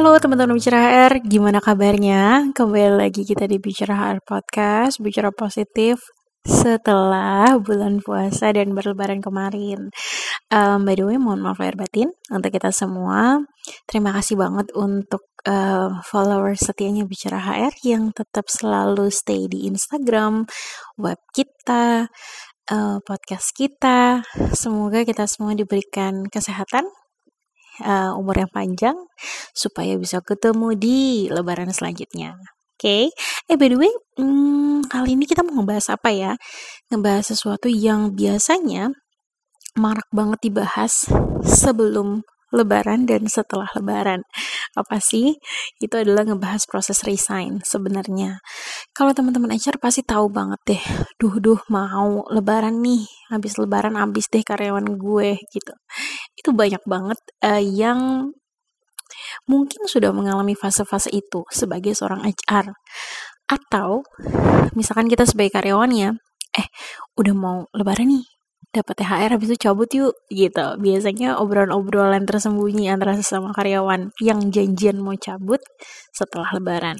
Halo teman-teman Bicara HR, gimana kabarnya? Kembali lagi kita di Bicara HR Podcast, bicara positif setelah bulan puasa dan berlebaran kemarin. Um, by the way, mohon maaf lahir batin untuk kita semua. Terima kasih banget untuk uh, followers setianya Bicara HR yang tetap selalu stay di Instagram, web kita, uh, podcast kita. Semoga kita semua diberikan kesehatan, uh, umur yang panjang supaya bisa ketemu di lebaran selanjutnya. Oke, okay. eh by the way, hmm, kali ini kita mau ngebahas apa ya? Ngebahas sesuatu yang biasanya marak banget dibahas sebelum lebaran dan setelah lebaran. Apa sih? Itu adalah ngebahas proses resign sebenarnya. Kalau teman-teman HR pasti tahu banget deh, duh duh mau lebaran nih, habis lebaran habis deh karyawan gue gitu itu banyak banget uh, yang mungkin sudah mengalami fase-fase itu sebagai seorang HR atau misalkan kita sebagai karyawan ya eh udah mau lebaran nih dapat THR habis itu cabut yuk gitu biasanya obrolan-obrolan tersembunyi antara sesama karyawan yang janjian mau cabut setelah lebaran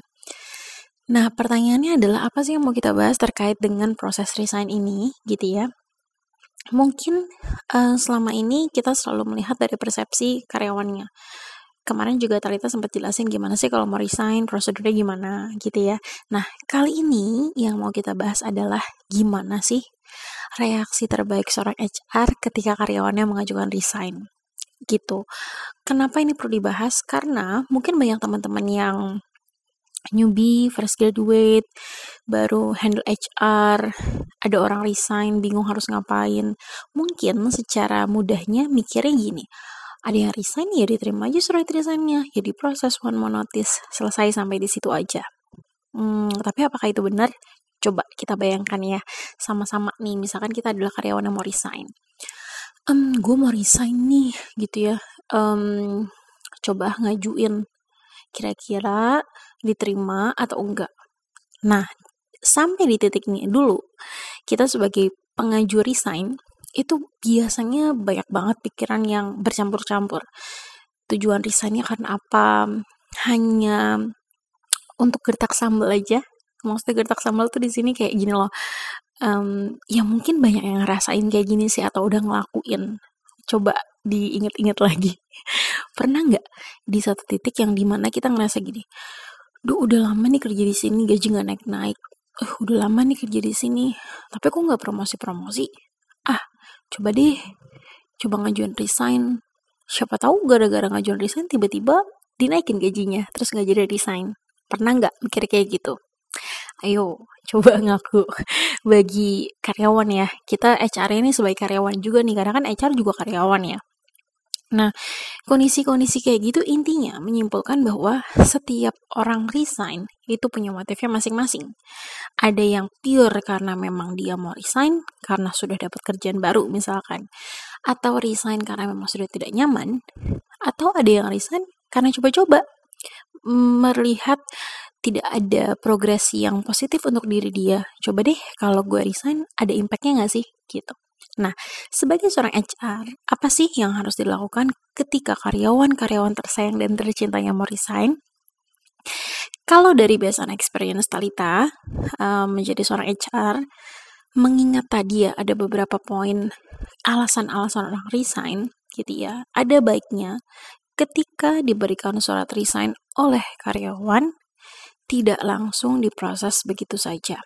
Nah, pertanyaannya adalah apa sih yang mau kita bahas terkait dengan proses resign ini, gitu ya? mungkin uh, selama ini kita selalu melihat dari persepsi karyawannya. Kemarin juga Talita sempat jelasin gimana sih kalau mau resign, prosedurnya gimana gitu ya. Nah, kali ini yang mau kita bahas adalah gimana sih reaksi terbaik seorang HR ketika karyawannya mengajukan resign gitu. Kenapa ini perlu dibahas? Karena mungkin banyak teman-teman yang newbie, fresh graduate, baru handle HR, ada orang resign, bingung harus ngapain. Mungkin secara mudahnya mikirnya gini, ada yang resign ya diterima aja surat resignnya, ya diproses one more notice, selesai sampai di situ aja. Hmm, tapi apakah itu benar? Coba kita bayangkan ya, sama-sama nih, misalkan kita adalah karyawan yang mau resign. Um, gue mau resign nih, gitu ya. Um, coba ngajuin kira-kira diterima atau enggak. Nah, sampai di titik ini dulu, kita sebagai pengaju resign itu biasanya banyak banget pikiran yang bercampur-campur. Tujuan resignnya karena apa? Hanya untuk gertak sambal aja. Maksudnya gertak sambal tuh di sini kayak gini loh. Um, ya mungkin banyak yang ngerasain kayak gini sih atau udah ngelakuin. Coba diinget-inget lagi. Pernah nggak di satu titik yang di mana kita ngerasa gini, duh udah lama nih kerja di sini gaji nggak naik-naik, uh, udah lama nih kerja di sini, tapi kok nggak promosi-promosi? Coba deh, coba ngajuin resign. Siapa tahu gara-gara ngajuin resign tiba-tiba dinaikin gajinya, terus nggak jadi resign. Pernah nggak mikir kayak gitu? Ayo, coba ngaku bagi karyawan ya. Kita HR ini sebagai karyawan juga nih, karena kan HR juga karyawan ya. Nah, kondisi-kondisi kayak gitu intinya menyimpulkan bahwa setiap orang resign itu punya motifnya masing-masing. Ada yang pure karena memang dia mau resign karena sudah dapat kerjaan baru misalkan. Atau resign karena memang sudah tidak nyaman. Atau ada yang resign karena coba-coba melihat tidak ada progresi yang positif untuk diri dia. Coba deh kalau gue resign ada impactnya gak sih? Gitu. Nah, sebagai seorang HR, apa sih yang harus dilakukan ketika karyawan-karyawan tersayang dan tercintanya mau resign? Kalau dari based on experience Talita um, menjadi seorang HR, mengingat tadi ya ada beberapa poin alasan-alasan orang resign, gitu ya. Ada baiknya ketika diberikan surat resign oleh karyawan, tidak langsung diproses begitu saja.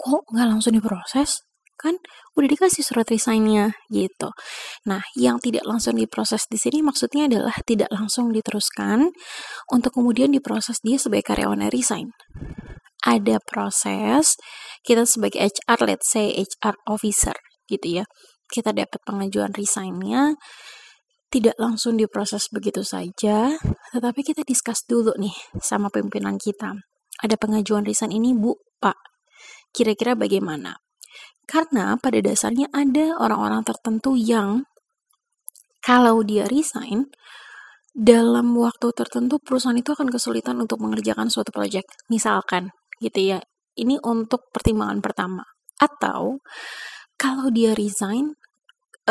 Kok nggak langsung diproses? Kan udah dikasih surat resignnya gitu. Nah, yang tidak langsung diproses di sini maksudnya adalah tidak langsung diteruskan untuk kemudian diproses dia sebagai karyawan resign. Ada proses kita sebagai HR, let's say HR officer gitu ya. Kita dapat pengajuan resignnya, tidak langsung diproses begitu saja, tetapi kita discuss dulu nih sama pimpinan kita. Ada pengajuan resign ini, Bu, Pak. Kira-kira bagaimana? Karena pada dasarnya ada orang-orang tertentu yang kalau dia resign, dalam waktu tertentu perusahaan itu akan kesulitan untuk mengerjakan suatu proyek. Misalkan gitu ya, ini untuk pertimbangan pertama. Atau kalau dia resign,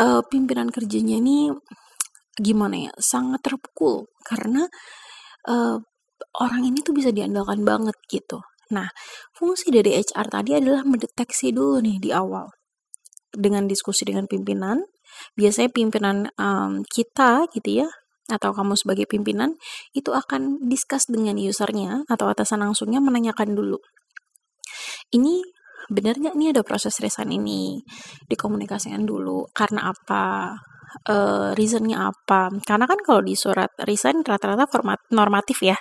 uh, pimpinan kerjanya ini gimana ya, sangat terpukul karena uh, orang ini tuh bisa diandalkan banget gitu. Nah, fungsi dari HR tadi adalah mendeteksi dulu nih di awal dengan diskusi dengan pimpinan. Biasanya pimpinan um, kita gitu ya, atau kamu sebagai pimpinan itu akan discuss dengan usernya atau atasan langsungnya menanyakan dulu. Ini benar nggak nih ada proses resign ini dikomunikasikan dulu karena apa uh, reasonnya apa karena kan kalau di surat resign rata-rata format normatif ya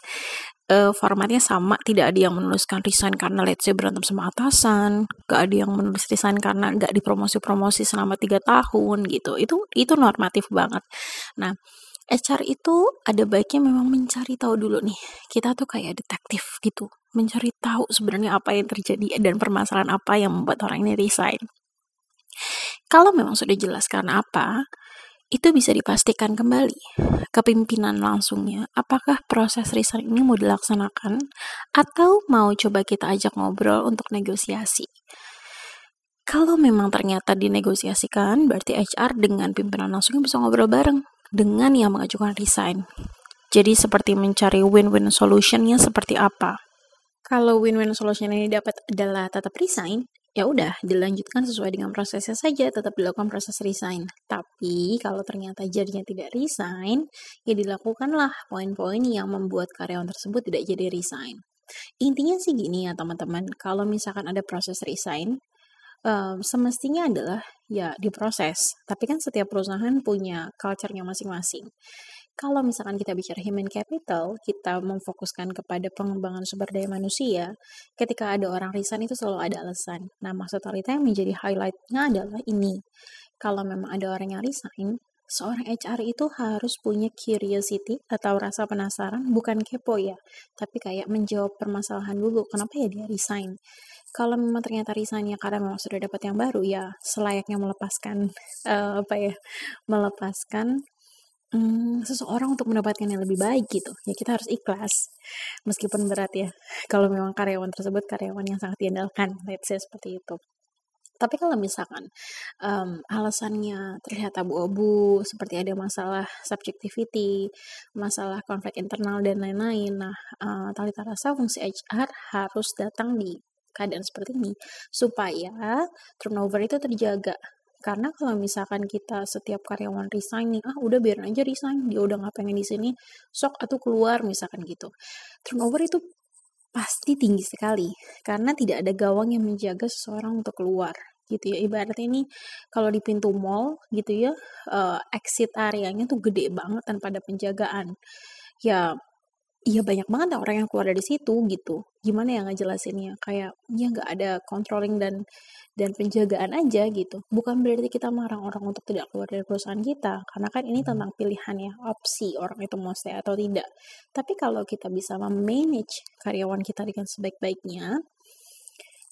uh, formatnya sama tidak ada yang menuliskan resign karena let's say berantem sama atasan gak ada yang menulis resign karena gak dipromosi-promosi selama tiga tahun gitu itu itu normatif banget nah HR itu ada baiknya memang mencari tahu dulu nih. Kita tuh kayak detektif gitu, mencari tahu sebenarnya apa yang terjadi dan permasalahan apa yang membuat orang ini resign. Kalau memang sudah jelas karena apa, itu bisa dipastikan kembali ke pimpinan langsungnya apakah proses resign ini mau dilaksanakan atau mau coba kita ajak ngobrol untuk negosiasi. Kalau memang ternyata dinegosiasikan, berarti HR dengan pimpinan langsungnya bisa ngobrol bareng dengan yang mengajukan resign. Jadi seperti mencari win-win solutionnya seperti apa. Kalau win-win solution ini dapat adalah tetap resign, ya udah dilanjutkan sesuai dengan prosesnya saja, tetap dilakukan proses resign. Tapi kalau ternyata jadinya tidak resign, ya dilakukanlah poin-poin yang membuat karyawan tersebut tidak jadi resign. Intinya sih gini ya teman-teman, kalau misalkan ada proses resign, um, semestinya adalah ya diproses. Tapi kan setiap perusahaan punya culture-nya masing-masing. Kalau misalkan kita bicara human capital, kita memfokuskan kepada pengembangan sumber daya manusia, ketika ada orang resign itu selalu ada alasan. Nah, maksud Alita yang menjadi highlight-nya adalah ini. Kalau memang ada orang yang resign, seorang HR itu harus punya curiosity atau rasa penasaran, bukan kepo ya, tapi kayak menjawab permasalahan dulu, kenapa ya dia resign kalau memang ternyata resignnya karena memang sudah dapat yang baru ya selayaknya melepaskan uh, apa ya melepaskan um, seseorang untuk mendapatkan yang lebih baik gitu. Ya kita harus ikhlas. Meskipun berat ya. Kalau memang karyawan tersebut karyawan yang sangat diandalkan let's say seperti itu. Tapi kalau misalkan um, alasannya terlihat abu-abu, seperti ada masalah subjectivity, masalah konflik internal dan lain-lain, nah uh, Talita rasa fungsi HR harus datang di keadaan seperti ini supaya turnover itu terjaga karena kalau misalkan kita setiap karyawan resign nih ah udah biarin aja resign dia udah nggak pengen di sini sok atau keluar misalkan gitu. Turnover itu pasti tinggi sekali karena tidak ada gawang yang menjaga seseorang untuk keluar gitu ya. Ibaratnya ini kalau di pintu mall gitu ya uh, exit areanya tuh gede banget tanpa ada penjagaan. Ya Iya banyak banget orang yang keluar dari situ gitu. Gimana ya ngejelasinnya? Kayak ya nggak ada controlling dan dan penjagaan aja gitu. Bukan berarti kita marah orang untuk tidak keluar dari perusahaan kita, karena kan ini tentang pilihan ya, opsi orang itu mau stay atau tidak. Tapi kalau kita bisa memanage karyawan kita dengan sebaik-baiknya,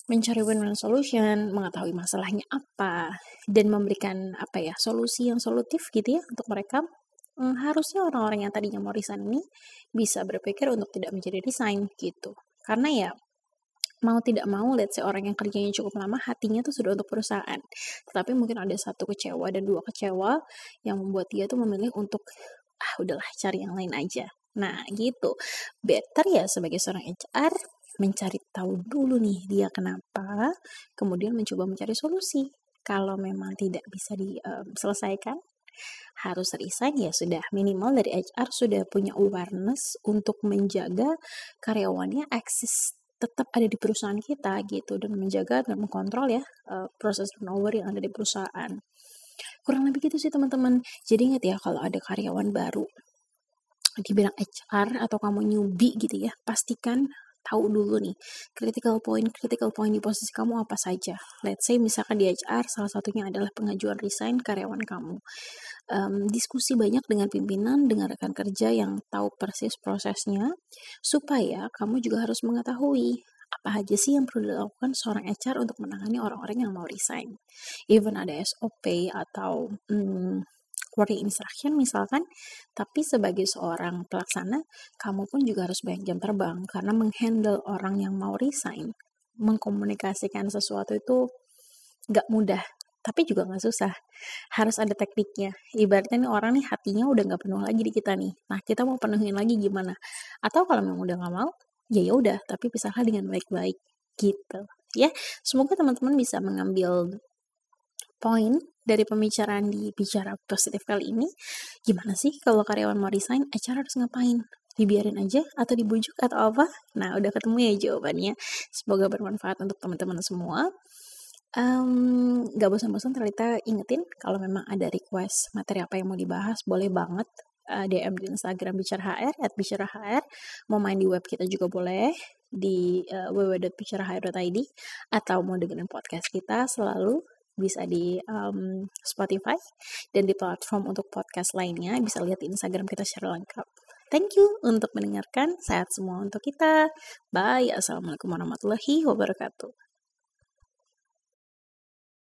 mencari win-win solution, mengetahui masalahnya apa, dan memberikan apa ya solusi yang solutif gitu ya untuk mereka, hmm, harusnya orang-orang yang tadinya mau resign ini bisa berpikir untuk tidak menjadi resign gitu. Karena ya mau tidak mau, let's say orang yang kerjanya cukup lama, hatinya tuh sudah untuk perusahaan. Tetapi mungkin ada satu kecewa dan dua kecewa yang membuat dia tuh memilih untuk, ah udahlah cari yang lain aja. Nah gitu, better ya sebagai seorang HR, mencari tahu dulu nih dia kenapa, kemudian mencoba mencari solusi. Kalau memang tidak bisa diselesaikan, harus resign ya sudah minimal dari HR sudah punya awareness untuk menjaga karyawannya eksis tetap ada di perusahaan kita gitu dan menjaga dan mengkontrol ya uh, proses turnover yang ada di perusahaan. Kurang lebih gitu sih teman-teman. Jadi ingat ya kalau ada karyawan baru di bidang HR atau kamu newbie gitu ya, pastikan tahu dulu nih critical point critical point di posisi kamu apa saja. Let's say misalkan di HR salah satunya adalah pengajuan resign karyawan kamu um, diskusi banyak dengan pimpinan, dengan rekan kerja yang tahu persis prosesnya, supaya kamu juga harus mengetahui apa aja sih yang perlu dilakukan seorang HR untuk menangani orang-orang yang mau resign. Even ada SOP atau hmm, working instruction misalkan, tapi sebagai seorang pelaksana, kamu pun juga harus banyak jam terbang karena menghandle orang yang mau resign, mengkomunikasikan sesuatu itu gak mudah tapi juga nggak susah. Harus ada tekniknya. Ibaratnya nih orang nih hatinya udah nggak penuh lagi di kita nih. Nah kita mau penuhin lagi gimana? Atau kalau memang udah nggak mau ya ya udah tapi pisahlah dengan baik-baik gitu. Ya semoga teman-teman bisa mengambil poin dari pembicaraan di bicara positif kali ini gimana sih kalau karyawan mau resign acara harus ngapain? Dibiarin aja atau dibujuk atau apa? Nah udah ketemu ya jawabannya. Semoga bermanfaat untuk teman-teman semua. Um, gak bosan-bosan ternyata ingetin kalau memang ada request materi apa yang mau dibahas boleh banget uh, eh, DM di Instagram bicara HR at bicara HR mau main di web kita juga boleh di uh, www.bicarahr.id atau mau dengerin podcast kita selalu bisa di um, Spotify dan di platform untuk podcast lainnya bisa lihat di Instagram kita secara lengkap. Thank you untuk mendengarkan. Sehat semua untuk kita. Bye. Assalamualaikum warahmatullahi wabarakatuh.